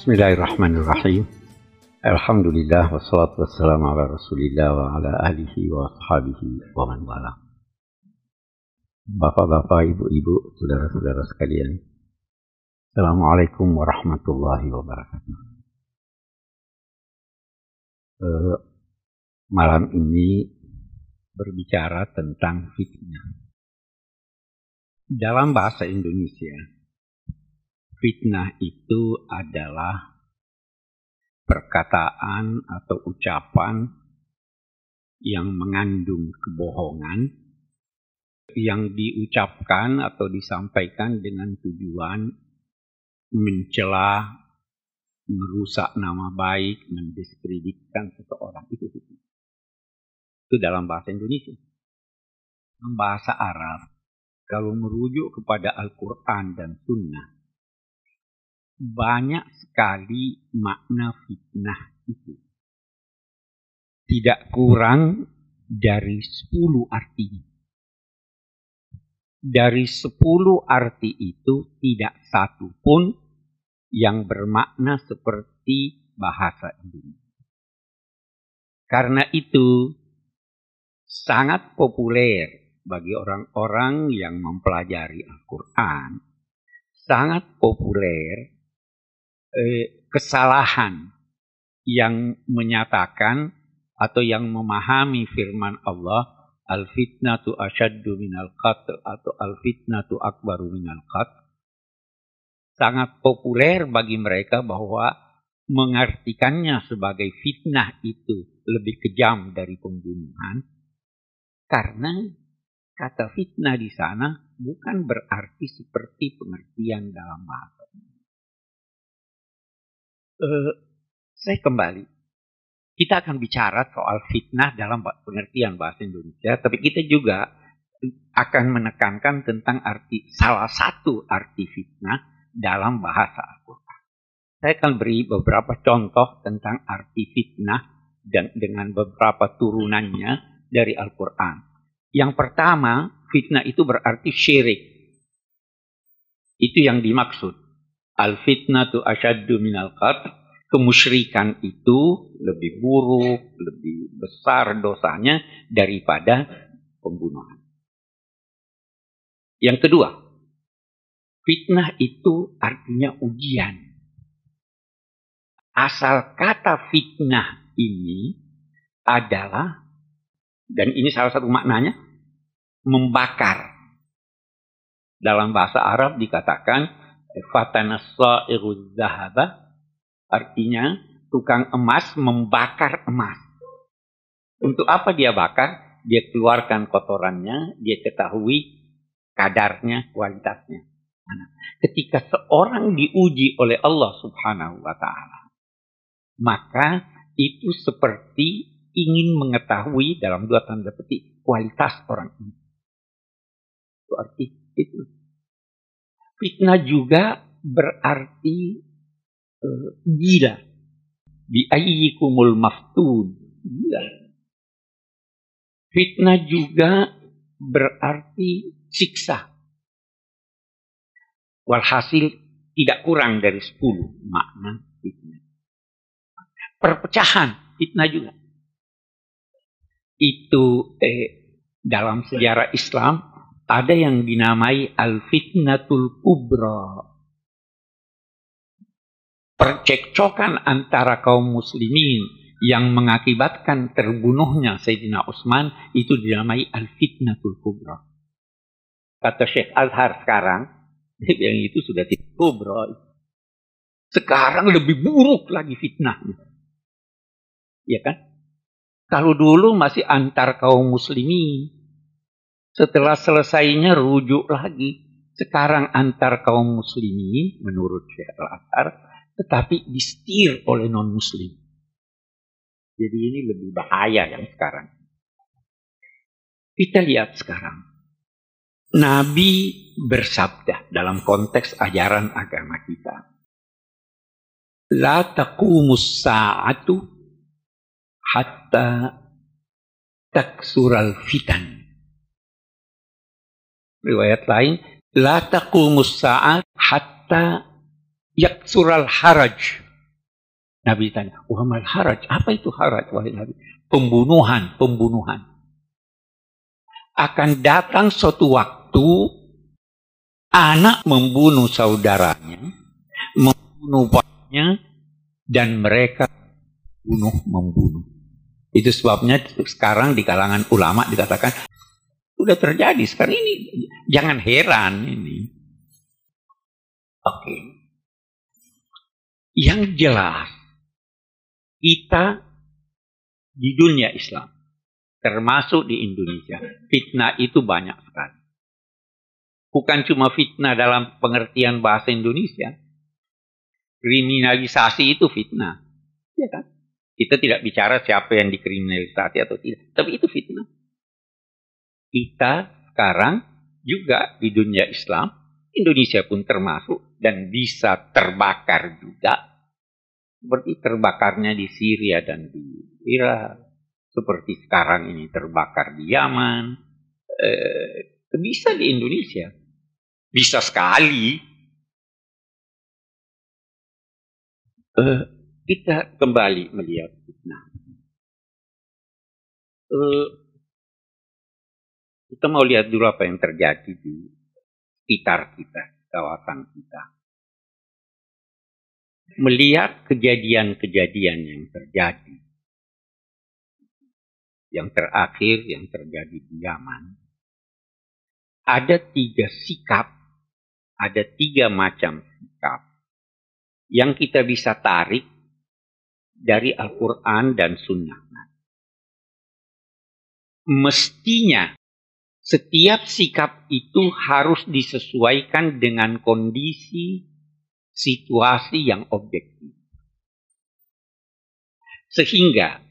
Bismillahirrahmanirrahim. Alhamdulillah wassalatu wassalamu ala Rasulillah wa ala alihi wa ashabihi wa man wala. Bapak-bapak, ibu-ibu, saudara-saudara sekalian. Assalamualaikum warahmatullahi wabarakatuh. Uh, malam ini berbicara tentang fitnah. Dalam bahasa Indonesia, fitnah itu adalah perkataan atau ucapan yang mengandung kebohongan yang diucapkan atau disampaikan dengan tujuan mencela, merusak nama baik, mendiskreditkan seseorang itu fitnah. Itu dalam bahasa Indonesia. Dalam bahasa Arab, kalau merujuk kepada Al-Quran dan Sunnah, banyak sekali makna fitnah itu. Tidak kurang dari sepuluh artinya. Dari sepuluh arti itu tidak satu pun yang bermakna seperti bahasa Indonesia. Karena itu sangat populer bagi orang-orang yang mempelajari Al-Quran, sangat populer eh, kesalahan yang menyatakan atau yang memahami firman Allah al fitnatu asyaddu minal qatl atau al fitnatu akbaru minal qatl sangat populer bagi mereka bahwa mengartikannya sebagai fitnah itu lebih kejam dari pembunuhan. Karena kata fitnah di sana bukan berarti seperti pengertian dalam bahasa uh, saya kembali. Kita akan bicara soal fitnah dalam pengertian bahasa Indonesia, tapi kita juga akan menekankan tentang arti salah satu arti fitnah dalam bahasa Al-Quran. Saya akan beri beberapa contoh tentang arti fitnah dan dengan beberapa turunannya dari Al-Quran. Yang pertama, fitnah itu berarti syirik. Itu yang dimaksud. Al-fitnatu asyaddu minal qatl. Kemusyrikan itu lebih buruk, lebih besar dosanya daripada pembunuhan. Yang kedua, fitnah itu artinya ujian. Asal kata fitnah ini adalah, dan ini salah satu maknanya, membakar. Dalam bahasa Arab dikatakan, zahaba Artinya tukang emas membakar emas. Untuk apa dia bakar? Dia keluarkan kotorannya, dia ketahui kadarnya, kualitasnya. Nah, ketika seorang diuji oleh Allah Subhanahu wa taala, maka itu seperti ingin mengetahui dalam dua tanda petik kualitas orang ini. Itu arti itu. Fitnah juga berarti uh, gila. Bi ayyikumul maftun. Gila. Fitnah juga berarti siksa. Walhasil tidak kurang dari sepuluh makna fitnah. Perpecahan fitnah juga. Itu eh, dalam sejarah Islam ada yang dinamai al-fitnatul kubra percekcokan antara kaum muslimin yang mengakibatkan terbunuhnya Sayyidina Utsman itu dinamai al-fitnatul kubra. Kata Syekh Azhar sekarang, yang itu sudah tidak kubra. Sekarang lebih buruk lagi fitnahnya. Ya kan? Kalau dulu masih antar kaum muslimin. Setelah selesainya rujuk lagi. Sekarang antar kaum muslimin menurut Syekh Al-Azhar tetapi disetir oleh non-muslim. Jadi ini lebih bahaya yang sekarang. Kita lihat sekarang. Nabi bersabda dalam konteks ajaran agama kita. La taqumus sa'atu hatta taksural fitan. Riwayat lain, La taqumus sa'at hatta yaksural haraj Nabi tanya, Muhammad haraj, apa itu haraj wahai Nabi? Pembunuhan, pembunuhan. Akan datang suatu waktu anak membunuh saudaranya, membunuh bapaknya, dan mereka bunuh membunuh. Itu sebabnya sekarang di kalangan ulama dikatakan sudah terjadi sekarang ini. Jangan heran ini. Oke. Okay. Yang jelas kita di dunia Islam, termasuk di Indonesia, fitnah itu banyak sekali. Bukan cuma fitnah dalam pengertian bahasa Indonesia. Kriminalisasi itu fitnah. Ya kan? Kita tidak bicara siapa yang dikriminalisasi atau tidak. Tapi itu fitnah. Kita sekarang juga di dunia Islam, Indonesia pun termasuk, dan bisa terbakar juga seperti terbakarnya di Syria dan di Irak, seperti sekarang ini terbakar di Yaman, eh, bisa di Indonesia, bisa sekali. Eh, kita kembali melihat fitnah. Eh, kita mau lihat dulu apa yang terjadi di sekitar kita, kawasan kita melihat kejadian-kejadian yang terjadi. Yang terakhir yang terjadi di Yaman. Ada tiga sikap, ada tiga macam sikap yang kita bisa tarik dari Al-Quran dan Sunnah. Mestinya setiap sikap itu harus disesuaikan dengan kondisi situasi yang objektif. Sehingga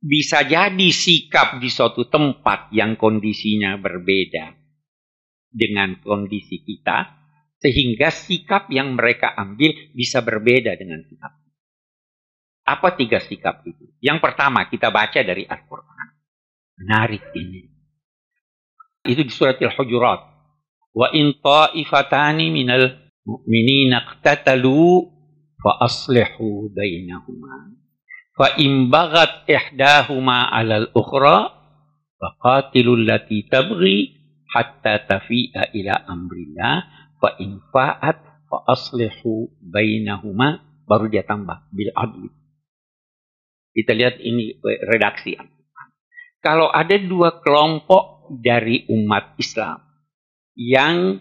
bisa jadi sikap di suatu tempat yang kondisinya berbeda dengan kondisi kita, sehingga sikap yang mereka ambil bisa berbeda dengan sikap. Apa tiga sikap itu? Yang pertama kita baca dari Al-Quran. Menarik ini. Itu di surat Al-Hujurat. Wa in ta'ifatani minal mu'minina iqtatalu fa aslihu bainahuma fa in baghat ihdahuma 'ala al-ukhra faqatilul lati tabghi hatta tafi'a ila amrillah fa in fa'at fa aslihu bainahuma baru dia tambah bil adli. Kita lihat ini redaksi. Kalau ada dua kelompok dari umat Islam yang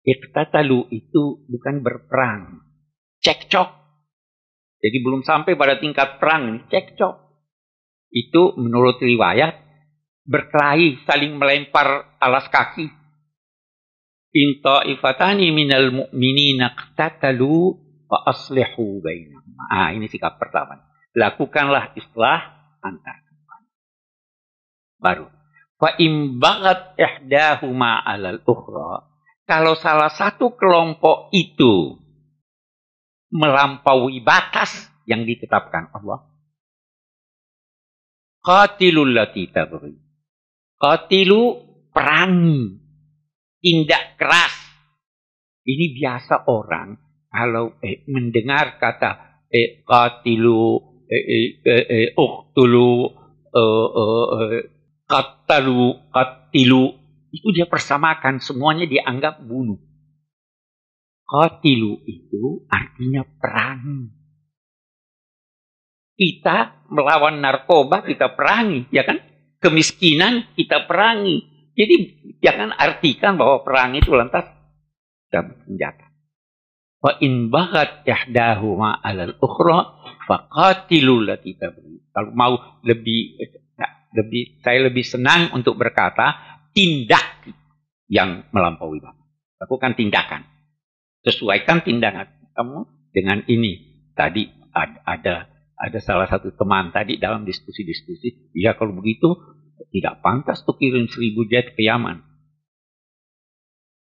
Iktatalu itu bukan berperang. Cekcok. Jadi belum sampai pada tingkat perang. Cekcok. Itu menurut riwayat berkelahi saling melempar alas kaki. Inta ifatani minal mu'minina iktatalu wa aslihu bainahum. Ah, ini sikap pertama. Lakukanlah islah antar Baru. Fa imbagat ihdahuma alal ukhra kalau salah satu kelompok itu melampaui batas yang ditetapkan Allah. Qatilul lati tabri. Qatilu perangi. Tindak keras. Ini biasa orang kalau eh, mendengar kata eh, qatilu eh, eh, eh, eh uqtulu eh, eh, qatalu qatilu itu dia persamakan semuanya dianggap bunuh. Qatilu itu artinya perang. Kita melawan narkoba kita perangi, ya kan? Kemiskinan kita perangi. Jadi jangan artikan bahwa perang itu lantas dapat senjata. Wa in baghat yahdahuma 'alal ukhra faqatilu lati Kalau mau lebih lebih saya lebih senang untuk berkata tindak yang melampaui batas. Lakukan tindakan. Sesuaikan tindakan kamu dengan ini. Tadi ada ada salah satu teman tadi dalam diskusi-diskusi, ya kalau begitu tidak pantas tuh kirim seribu jet ke Yaman.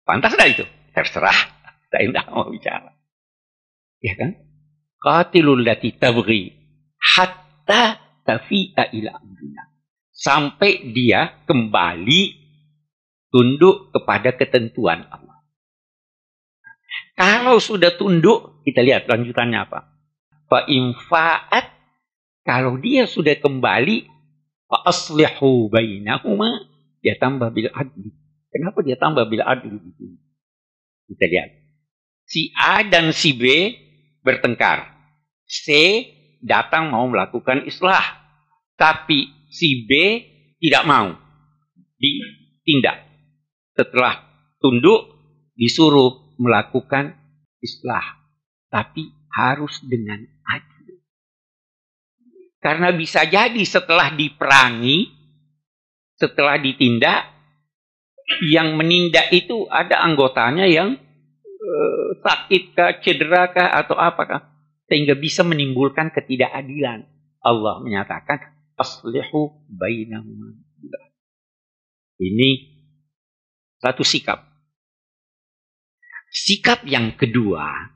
Pantas nggak itu? Terserah. Saya tidak mau bicara. Ya kan? Qatilul lati tabghi hatta tafi'a ila amrina. Sampai dia kembali tunduk kepada ketentuan Allah. Kalau sudah tunduk, kita lihat lanjutannya apa. Fa infa'at kalau dia sudah kembali fa aslihu bainahuma dia tambah bil adli. Kenapa dia tambah bil adli di sini? Kita lihat. Si A dan si B bertengkar. C datang mau melakukan islah. Tapi si B tidak mau ditindak. Setelah tunduk, disuruh melakukan islah. Tapi harus dengan adil. Karena bisa jadi setelah diperangi, setelah ditindak, yang menindak itu ada anggotanya yang uh, sakit kah, cedera kah, atau apakah. Sehingga bisa menimbulkan ketidakadilan. Allah menyatakan, aslihu bainahuma. Ini satu sikap. Sikap yang kedua,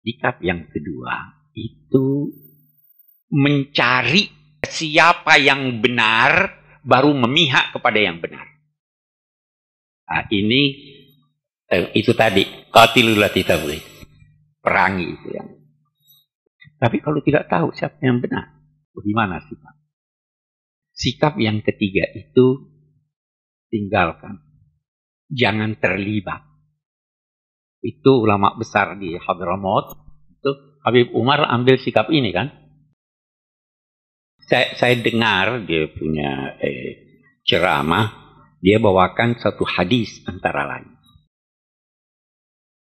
sikap yang kedua itu mencari siapa yang benar baru memihak kepada yang benar. Nah, ini eh, itu tadi qatilul tabligh. Perangi itu yang. Tapi kalau tidak tahu siapa yang benar, bagaimana sikap? Sikap yang ketiga itu tinggalkan. Jangan terlibat. Itu ulama besar di Hadramaut. Itu Habib Umar ambil sikap ini kan. Saya, saya dengar dia punya eh, ceramah dia bawakan satu hadis antara lain.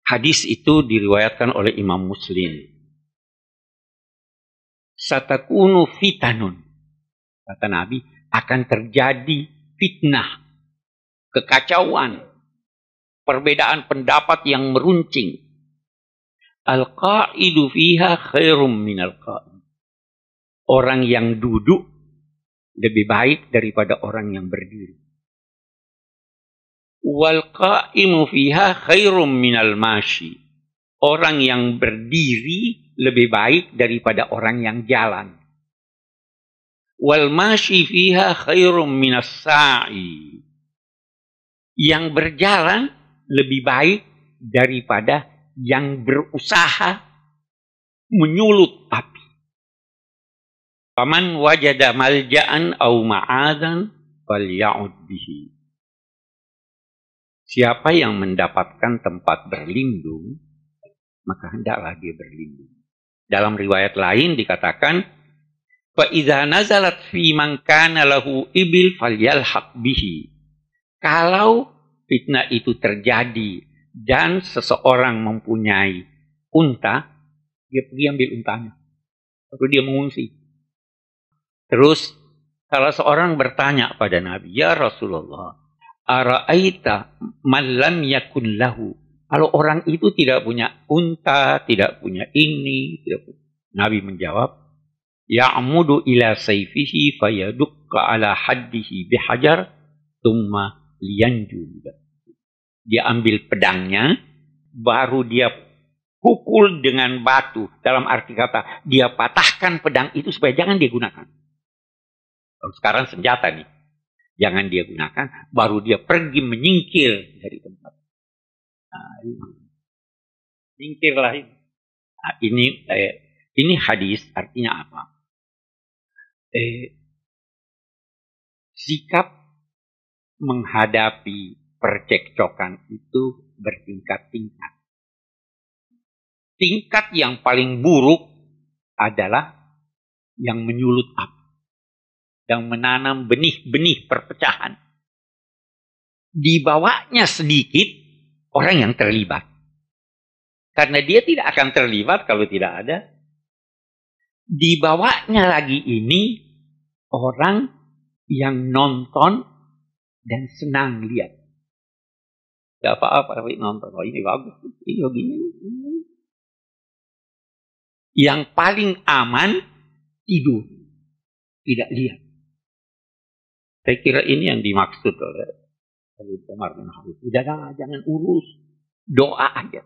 Hadis itu diriwayatkan oleh Imam Muslim. Satakunu fitanun. Kata Nabi, akan terjadi fitnah, kekacauan, perbedaan pendapat yang meruncing. Al-qa'idu fiha khairum minal qa'id. Orang yang duduk lebih baik daripada orang yang berdiri wal qa'imu fiha khairum minal mashi. Orang yang berdiri lebih baik daripada orang yang jalan. Wal mashi fiha khairum minas sa'i. Yang berjalan lebih baik daripada yang berusaha menyulut api. Paman wajada malja'an au ma'adan fal ya'ud bihi. Siapa yang mendapatkan tempat berlindung, maka hendaklah dia berlindung. Dalam riwayat lain dikatakan, Fa idza nazalat fi man kana lahu ibil falyalhaq bihi. Kalau fitnah itu terjadi dan seseorang mempunyai unta, dia pergi ambil untanya. Lalu dia mengungsi. Terus salah seorang bertanya pada Nabi, "Ya Rasulullah, ara'aita man lam yakun lahu?" Kalau orang itu tidak punya unta, tidak punya ini, tidak punya. Nabi menjawab, Ya'mudu ila sayfihi fayadukka ala haddihi bihajar, tumma liyanju. Dia ambil pedangnya, baru dia pukul dengan batu. Dalam arti kata, dia patahkan pedang itu supaya jangan dia gunakan. Sekarang senjata nih jangan dia gunakan, baru dia pergi menyingkir dari tempat. Nah, ini. Singkirlah ini. Nah, ini eh, ini hadis artinya apa? Eh, sikap menghadapi percekcokan itu bertingkat-tingkat. Tingkat yang paling buruk adalah yang menyulut api yang menanam benih-benih perpecahan. Dibawanya sedikit orang yang terlibat. Karena dia tidak akan terlibat kalau tidak ada. Dibawanya lagi ini orang yang nonton dan senang lihat. Gak apa-apa tapi nonton. Oh ini bagus. Ini begini. Yang paling aman tidur. Tidak lihat. Saya kira ini yang dimaksud oleh Habib Umar bin. Jangan, jangan urus. Doa aja.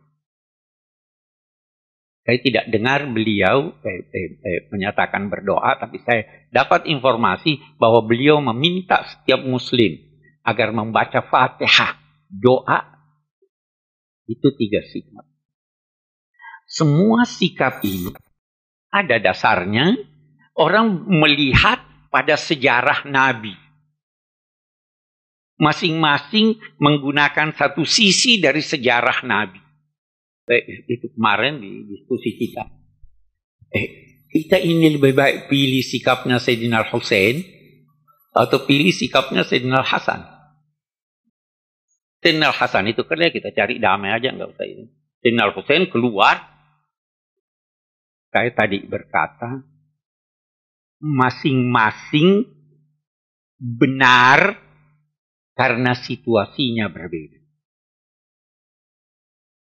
Saya tidak dengar beliau eh, eh, eh, menyatakan berdoa, tapi saya dapat informasi bahwa beliau meminta setiap muslim agar membaca fatihah, doa. Itu tiga sikap. Semua sikap ini ada dasarnya orang melihat pada sejarah Nabi. Masing-masing menggunakan satu sisi dari sejarah Nabi. Eh, itu kemarin di diskusi kita. Eh, kita ini lebih baik pilih sikapnya Sayyidina Hussein atau pilih sikapnya Sayyidina Hasan. Sayyidina Hasan itu kerja kita cari damai aja nggak usah ini. Sayyidina Hussein keluar kayak tadi berkata masing-masing benar karena situasinya berbeda.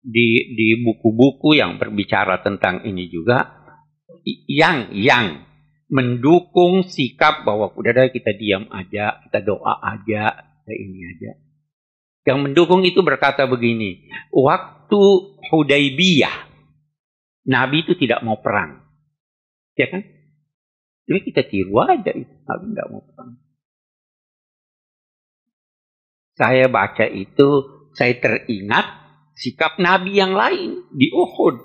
Di di buku-buku yang berbicara tentang ini juga yang yang mendukung sikap bahwa udah deh kita diam aja, kita doa aja, kita ini aja. Yang mendukung itu berkata begini, waktu Hudaybiyah, Nabi itu tidak mau perang. Ya kan? Jadi kita tiru aja itu. Nabi tidak mau perang. Saya baca itu, saya teringat sikap Nabi yang lain di Uhud.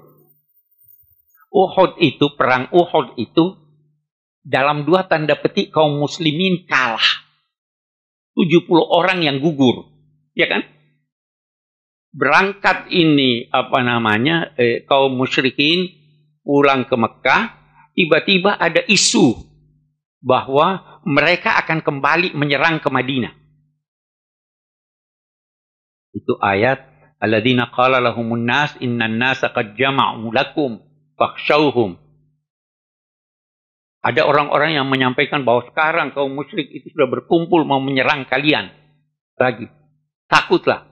Uhud itu, perang Uhud itu, dalam dua tanda petik kaum muslimin kalah. 70 orang yang gugur. Ya kan? Berangkat ini, apa namanya, eh, kaum musyrikin pulang ke Mekah, tiba-tiba ada isu bahwa mereka akan kembali menyerang ke Madinah. Itu ayat alladzina qala lahumun nas innan nasa qad lakum fakhshawhum. Ada orang-orang yang menyampaikan bahwa sekarang kaum musyrik itu sudah berkumpul mau menyerang kalian. Lagi. Takutlah.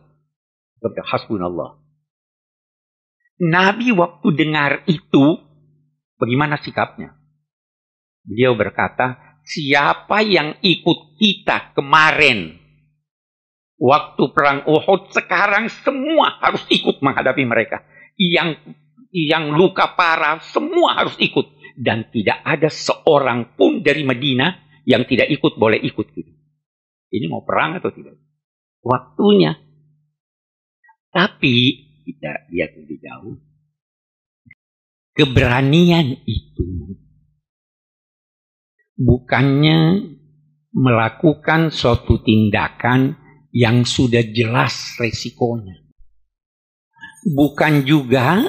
Hasbunallah. Nabi waktu dengar itu, Bagaimana sikapnya? Beliau berkata, siapa yang ikut kita kemarin waktu perang Uhud, sekarang semua harus ikut menghadapi mereka. Yang yang luka parah semua harus ikut dan tidak ada seorang pun dari Madinah yang tidak ikut boleh ikut gitu. Ini mau perang atau tidak? Waktunya. Tapi kita lihat lebih jauh keberanian itu bukannya melakukan suatu tindakan yang sudah jelas resikonya. Bukan juga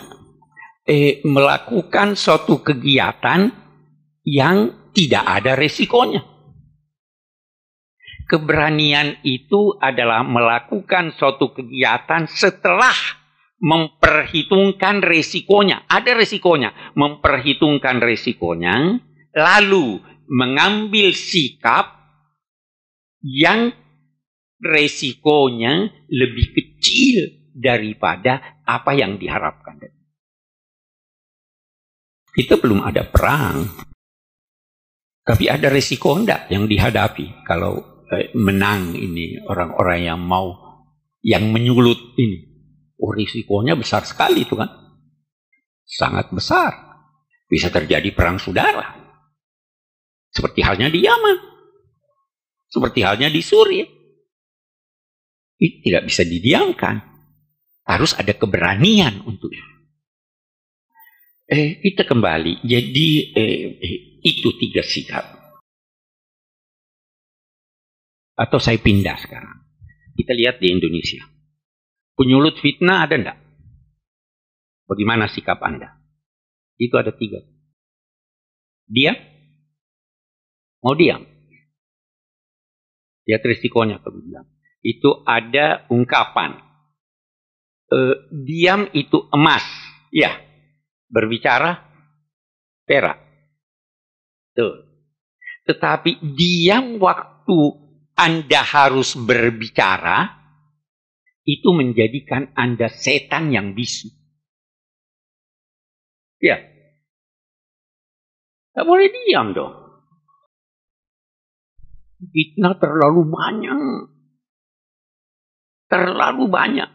eh, melakukan suatu kegiatan yang tidak ada resikonya. Keberanian itu adalah melakukan suatu kegiatan setelah memperhitungkan resikonya. Ada resikonya. Memperhitungkan resikonya. Lalu mengambil sikap yang resikonya lebih kecil daripada apa yang diharapkan. Kita belum ada perang. Tapi ada resiko enggak yang dihadapi kalau eh, menang ini orang-orang yang mau yang menyulut ini. Oh, risikonya besar sekali itu kan. Sangat besar. Bisa terjadi perang saudara. Seperti halnya di Yaman. Seperti halnya di Suriah. Ini tidak bisa didiamkan. Harus ada keberanian untuk itu. Eh, kita kembali. Jadi eh, eh, itu tiga sikap. Atau saya pindah sekarang. Kita lihat di Indonesia. Penyulut fitnah ada enggak? Bagaimana sikap Anda? Itu ada tiga. Dia mau diam. Lihat risikonya bilang. Itu ada ungkapan. E, diam itu emas. Ya. Berbicara perak. Tuh. Tetapi diam waktu Anda harus berbicara itu menjadikan Anda setan yang bisu. Ya. Tidak boleh diam dong. Fitnah terlalu banyak. Terlalu banyak.